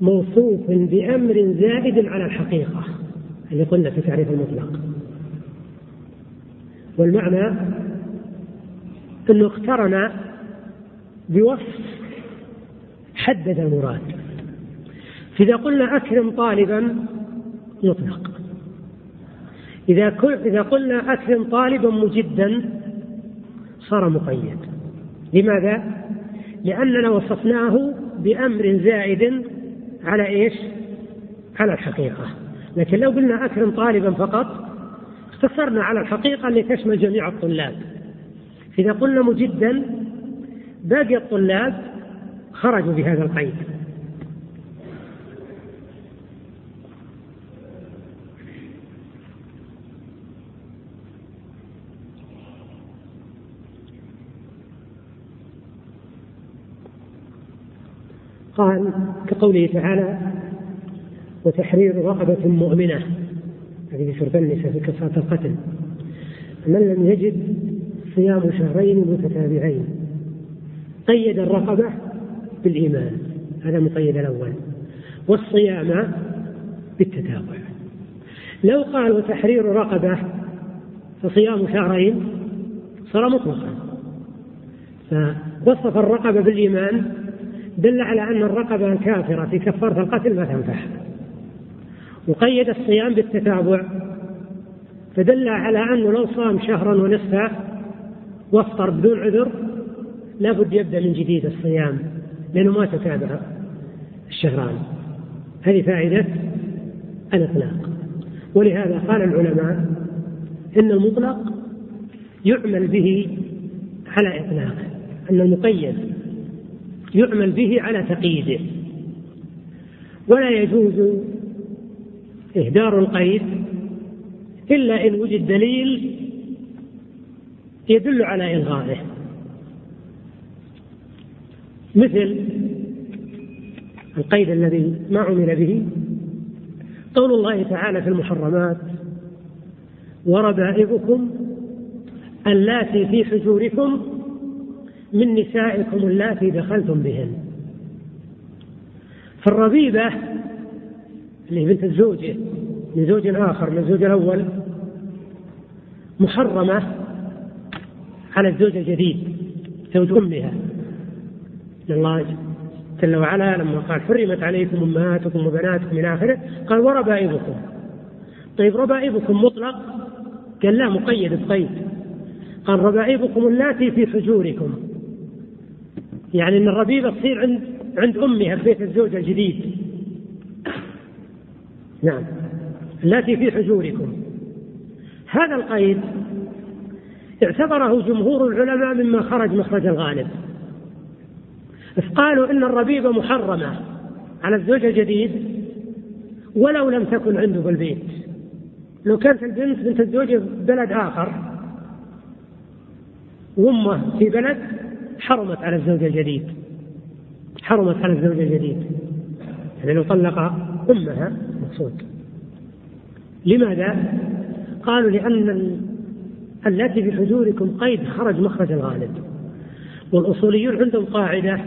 موصوف بأمر زائد على الحقيقة اللي قلنا في تعريف المطلق. والمعنى أنه اقترن بوصف حدد المراد. فإذا قلنا أكرم طالبا يطلق. إذا إذا قلنا أكرم طالبا مجدا صار مقيد. لماذا؟ لأننا وصفناه بأمر زائد على إيش؟ على الحقيقة. لكن لو قلنا أكرم طالبا فقط اقتصرنا على الحقيقة اللي تشمل جميع الطلاب. إذا قلنا مجدا باقي الطلاب خرجوا بهذا القيد. قال كقوله تعالى وتحرير رقبة مؤمنة هذه في سورة النساء في كفارة القتل. من لم يجد صيام شهرين متتابعين قيد الرقبة بالإيمان. هذا مقيد الأول. والصيام بالتتابع. لو قال وتحرير رقبة فصيام شهرين صار مطلقا. فوصف الرقبة بالإيمان دل على أن الرقبة الكافرة في كفارة القتل ما تنفع. وقيد الصيام بالتتابع. فدل على أنه لو صام شهرا ونصفا وافطر بدون عذر لابد يبدأ من جديد الصيام لأنه ما تتابع الشهران. هذه فائدة الإطلاق. ولهذا قال العلماء إن المطلق يعمل به على إطلاقه أن المقيد يعمل به على تقييده. ولا يجوز إهدار القيد إلا إن وجد دليل يدل على إلغائه. مثل القيد الذي ما عمل به. قول الله تعالى في المحرمات وربائبكم اللاتي في حجوركم من نسائكم اللاتي دخلتم بهن. فالربيبة اللي بنت الزوجة من زوج آخر من الزوج الأول محرمة على الزوج الجديد زوج أمها. الله جل وعلا لما قال حرمت عليكم أمهاتكم وبناتكم إلى آخره قال وربائبكم طيب ربائبكم مطلق؟ قال لا مقيد بقيد. قال ربائبكم اللاتي في حجوركم. يعني إن الربيبة تصير عند عند أمها في بيت الزوج الجديد. نعم. التي في حجوركم. هذا القيد اعتبره جمهور العلماء مما خرج مخرج الغالب. قالوا إن الربيبة محرمة على الزوج الجديد ولو لم تكن عنده بالبيت لو كانت البنت بنت الزوج في بلد آخر وأمه في بلد حرمت على الزوج الجديد. حرمت على الزوج الجديد. يعني لو طلق أمها مقصود. لماذا؟ قالوا لأن التي في حجوركم قيد خرج مخرج الغالب. والأصوليون عندهم قاعدة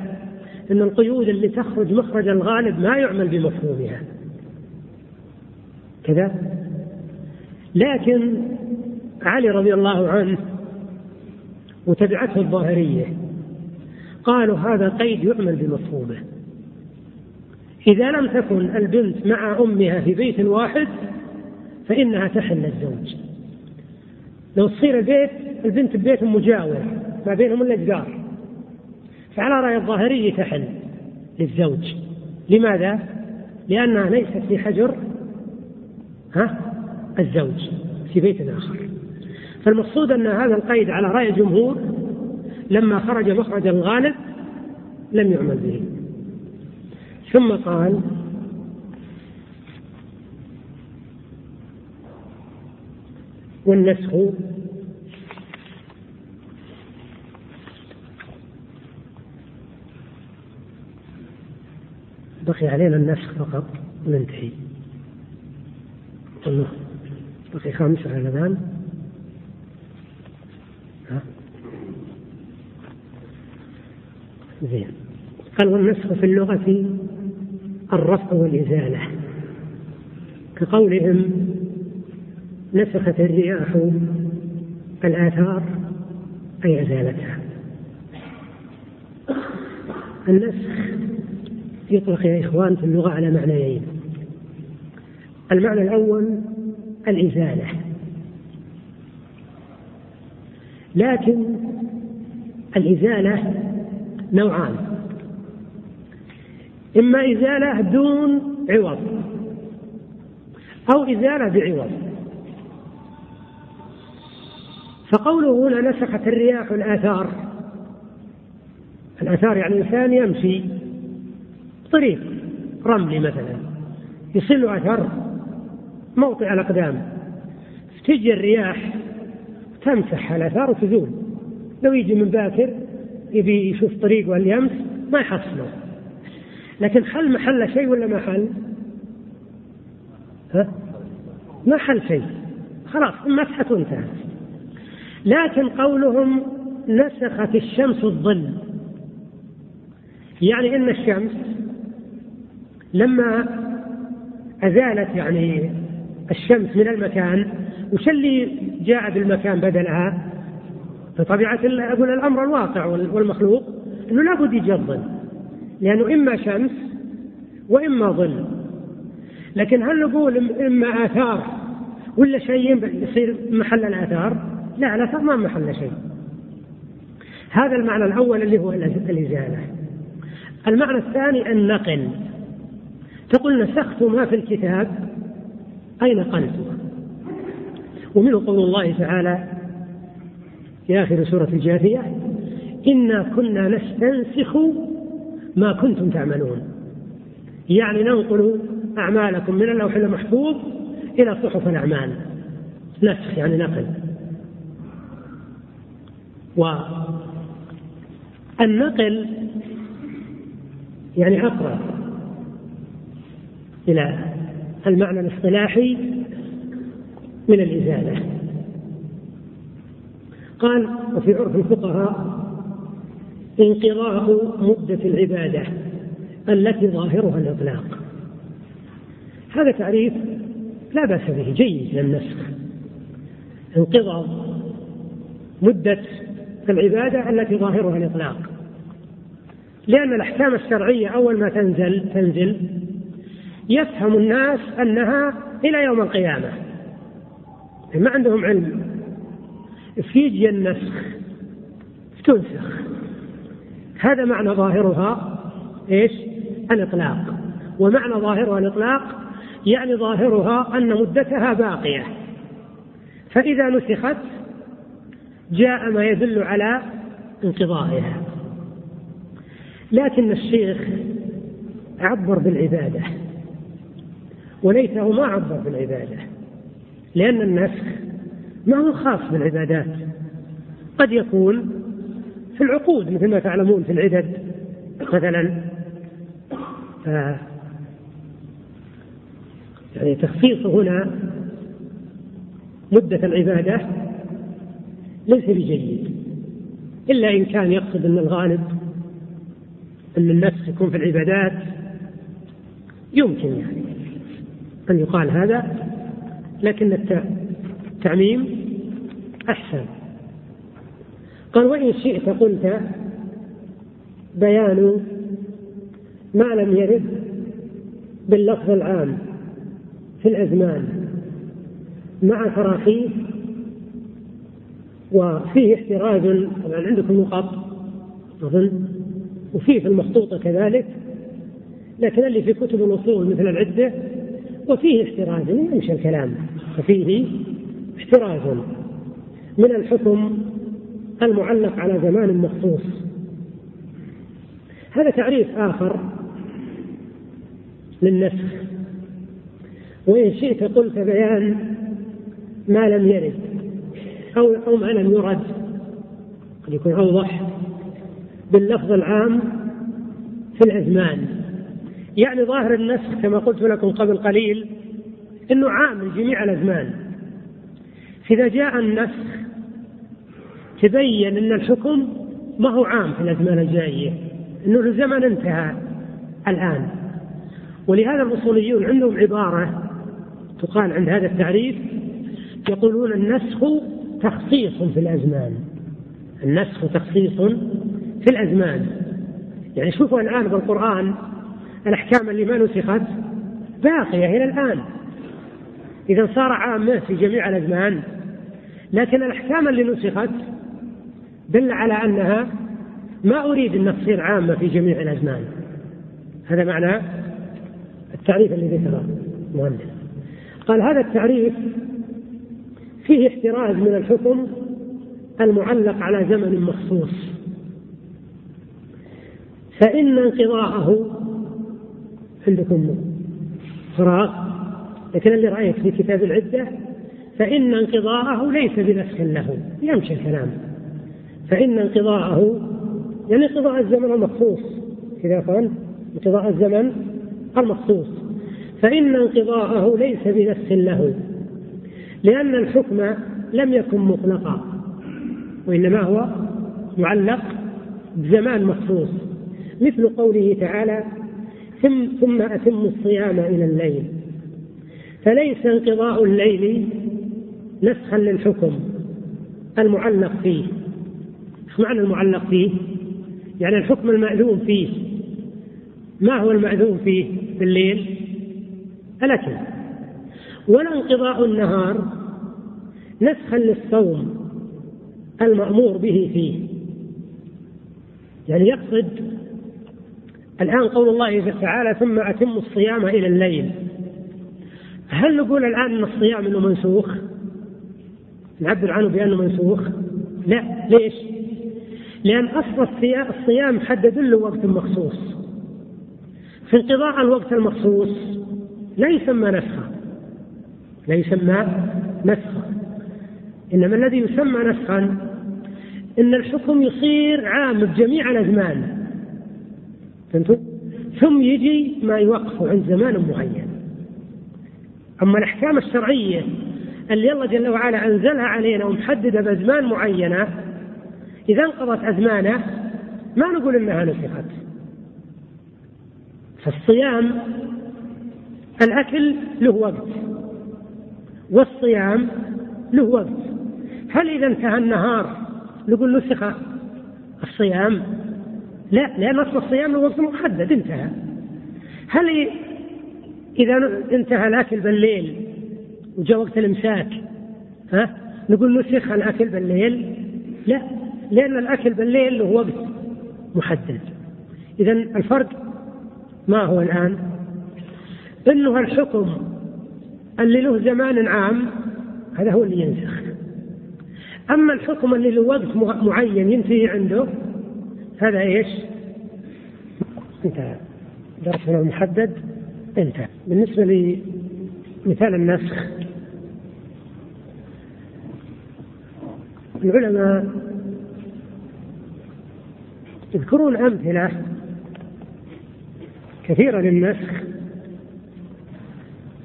أن القيود اللي تخرج مخرج الغالب ما يعمل بمفهومها. كذا. لكن علي رضي الله عنه وتبعته الظاهرية قالوا هذا قيد يعمل بمفهومه. إذا لم تكن البنت مع أمها في بيت واحد فإنها تحل للزوج لو تصير البيت البنت ببيت مجاور ما بينهم إلا جدار. فعلى رأي الظاهري تحل للزوج. لماذا؟ لأنها ليست في حجر ها الزوج في بيت آخر. فالمقصود أن هذا القيد على رأي الجمهور لما خرج مخرج الغالب لم يعمل به. ثم قال والنسخ بقي علينا النسخ فقط وننتهي بقي خمسة على الآن زين. قال والنسخ في اللغة الرفع والإزالة. كقولهم نسخت الرياح الآثار أي أزالتها. النسخ يطلق يا إخوان في اللغة على معنيين. المعنى الأول الإزالة. لكن الإزالة نوعان. إما إزالة دون عوض أو إزالة بعوض. فقوله هنا نسخت الرياح الآثار. الآثار يعني الإنسان يمشي طريق رملي مثلا. يصل أثر موطئ الأقدام. تجي الرياح تمسح الآثار وتزول. لو يجي من باكر يبي يشوف طريق واليمس ما يحصله لكن هل محل شيء ولا ما حل؟ ها؟ ما حل شيء خلاص مسحت وانتهت لكن قولهم نسخت الشمس الظل يعني إن الشمس لما أزالت يعني الشمس من المكان وش اللي جاء بالمكان بدلها؟ بطبيعة أقول الأمر الواقع والمخلوق أنه لابد يجي الظل. لأنه إما شمس وإما ظل. لكن هل نقول إما آثار ولا شيء يصير محل الآثار؟ لا الآثار ما محل شيء. هذا المعنى الأول اللي هو الإزالة. المعنى الثاني النقل. تقول نسخت ما في الكتاب أي نقلته ومنه قول الله تعالى في آخر سورة الجاثية إنا كنا نستنسخ ما كنتم تعملون. يعني ننقل أعمالكم من اللوح المحفوظ إلى صحف الأعمال. نسخ يعني نقل. والنقل يعني أقرب إلى المعنى الاصطلاحي من الإزالة. قال وفي عرف الفقهاء انقضاء مدة العبادة التي ظاهرها الإطلاق. هذا تعريف لا بأس به جيد للنسخ انقضاء مدة العبادة التي ظاهرها الإطلاق. لأن الأحكام الشرعية أول ما تنزل تنزل يفهم الناس أنها إلى يوم القيامة. ما عندهم علم. فيجي النسخ تنسخ هذا معنى ظاهرها إيش؟ الإطلاق. ومعنى ظاهرها الإطلاق يعني ظاهرها أن مدتها باقية. فإذا نسخت جاء ما يدل على انقضائها. لكن الشيخ عبر بالعبادة. وليته ما عبر بالعبادة. لأن النسخ ما هو خاص بالعبادات. قد يكون في العقود مثل ما تعلمون في العدد مثلا يعني تخصيص هنا مدة العبادة ليس بجيد إلا إن كان يقصد أن الغالب أن النفس يكون في العبادات يمكن يعني أن يقال هذا لكن التعميم أحسن. قال وإن شئت قلت بيان ما لم يرد باللفظ العام في الأزمان مع تراخيص وفيه احتراز طبعا عندكم نقط أظن وفيه في المخطوطة كذلك لكن اللي في كتب الأصول مثل العدة وفيه احتراز يمشي الكلام ففيه احتراز. من الحكم المعلق على زمان مخصوص. هذا تعريف آخر للنسخ. وإن شئت قلت بيان ما لم يرد أو أو ما لم يرد. قد يكون أوضح. باللفظ العام في الأزمان يعني ظاهر النسخ كما قلت لكم قبل قليل أنه عام لجميع الأزمان فإذا جاء النسخ تبين أن الحكم ما هو عام في الأزمان الجاية أنه الزمن انتهى الآن. ولهذا الأصوليون عندهم عبارة تقال عند هذا التعريف يقولون النسخ تخصيص في الأزمان النسخ تخصيص في الأزمان. يعني شوفوا الآن بالقرآن الأحكام اللي ما نسخت باقية إلى الآن. إذا صار عامة في جميع الأزمان لكن الأحكام اللي نسخت دل على أنها ما أريد أن تصير عامة في جميع الأزمان. هذا معنى التعريف الذي ذكره المؤلف قال هذا التعريف فيه احتراز من الحكم المعلق على زمن مخصوص. فإن انقضاءه عندكم فراغ. لكن اللي رأيت في كتاب العدة فإن انقضاءه ليس بنفس له. يمشي الكلام. فإن انقضاءه يعني انقضاء الزمن المخصوص كذا قال انقضاء الزمن المخصوص. فإن انقضاءه ليس بنفس له لأن الحكم لم يكن مطلقا وإنما هو معلق بزمان مخصوص. مثل قوله تعالى ثم ثم أتم الصيام إلى الليل فليس انقضاء الليل نسخا للحكم المعلق فيه. إيش معنى المعلق فيه؟ يعني الحكم المأذون فيه. ما هو المأذون فيه بالليل؟ الأكل ولا انقضاء النهار نسخا للصوم المأمور به فيه. يعني يقصد الآن قول الله تعالى ثم أتم الصيام إلى الليل. هل نقول الآن أن الصيام أنه منسوخ؟ نعبر عنه بأنه منسوخ؟ لا. ليش؟ لأن أصل الصيام حدد له وقت مخصوص. في انقضاء الوقت المخصوص لا يسمى نسخا لا يسمى نسخا إنما الذي يسمى نسخا إن الحكم يصير عام بجميع الأزمان؟ ثم يجي ما يوقف عند زمان معين. أما الأحكام الشرعية اللي الله جل وعلا أنزلها علينا ومحددة بأزمان معينة إذا انقضت أزمانه ما نقول إنها نسخت فالصيام الأكل له وقت. والصيام له وقت. هل إذا انتهى النهار نقول نسخ؟ الصيام لا لأن أصل الصيام له وقت محدد انتهى. هل إذا انتهى الأكل بالليل وجاء وقت الإمساك ها؟ نقول نسخ الأكل بالليل؟ لا. لأن الأكل بالليل له وقت محدد. إذا الفرق ما هو الآن؟ إنه الحكم اللي له زمان عام هذا هو اللي ينسخ. أما الحكم اللي له وقت معين ينتهي عنده هذا إيش؟ انتهى. درسنا المحدد انتهى. بالنسبة لمثال النسخ العلماء يذكرون امثله كثيرة للنسخ.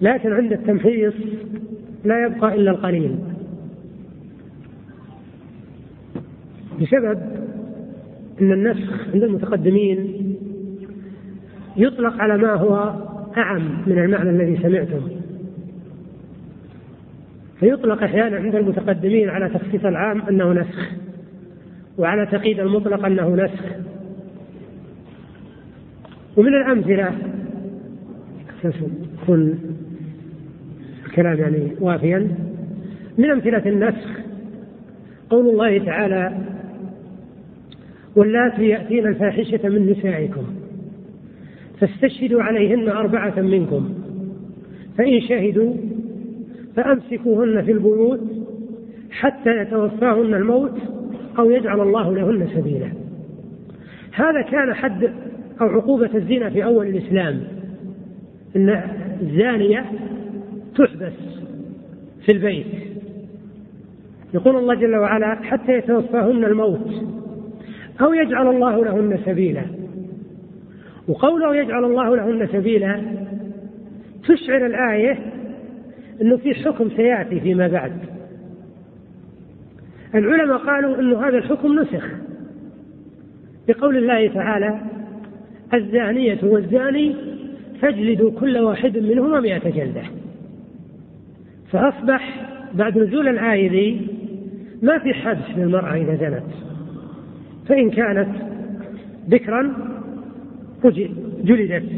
لكن عند التمحيص لا يبقى إلا القليل. بسبب أن النسخ عند المتقدمين يطلق على ما هو أعم من المعنى الذي سمعتم فيطلق أحيانا عند المتقدمين على تخصيص العام أنه نسخ. وعلى تقييد المطلق أنه نسخ. ومن الأمثلة يكون الكلام يعني وافيا. من أمثلة النسخ قول الله تعالى واللاتي يأتين الفاحشة من نسائكم فاستشهدوا عليهن أربعة منكم فإن شهدوا فأمسكوهن في البيوت حتى يتوفاهن الموت أو يجعل الله لهن سبيلا. هذا كان حد أو عقوبة الزنا في أول الإسلام. أن الزانية تحبس في البيت. يقول الله جل وعلا حتى يتوفاهن الموت. أو يجعل الله لهن سبيلا. وقوله يجعل الله لهن سبيلا تشعر الآية أنه في حكم سيأتي فيما بعد. العلماء قالوا أن هذا الحكم نسخ. بقول الله تعالى الزانية والزاني فاجلدوا كل واحد منهما مئة جلدة. فأصبح بعد نزول الآية ما في حبس للمرأة إذا زنت. فإن كانت بكرا جلدت.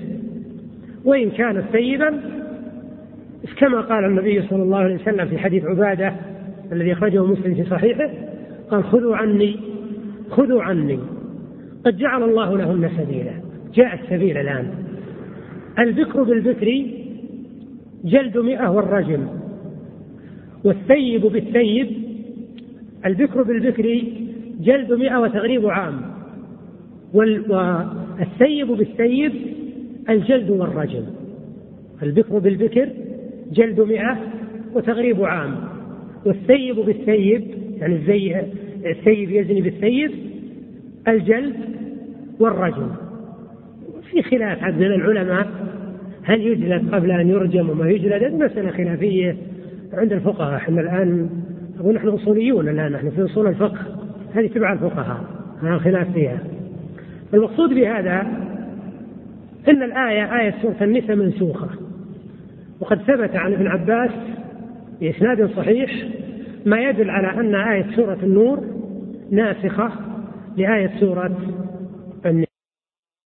وإن كانت ثيبا كما قال النبي صلى الله عليه وسلم في حديث عبادة الذي أخرجه مسلم في صحيحه قال خذوا عني خذوا عني. قد جعل الله لهن سبيلا. جاء السبيل الآن. البكر بالبكر جلد مئة والرجم. والثيب بالثيب البكر بالبكر جلد مئة وتغريب عام. والثيب بالثيب الجلد والرجم. البكر بالبكر جلد مئة وتغريب عام. والثيب بالثيب يعني الزي الثيب يزني بالثيب الجلد والرجم. في خلاف عند العلماء هل يجلد قبل أن يرجم وما يجلد؟ مسألة خلافية عند الفقهاء. إحنا الآن أقول نحن أصوليون الآن نحن في أصول الفقه. هذه تبع الفقهاء هذا الخلاف فيها. المقصود بهذا أن الآية آية سورة النساء منسوخة. وقد ثبت عن ابن عباس بإسناد صحيح ما يدل على أن آية سورة النور ناسخة لآية سورة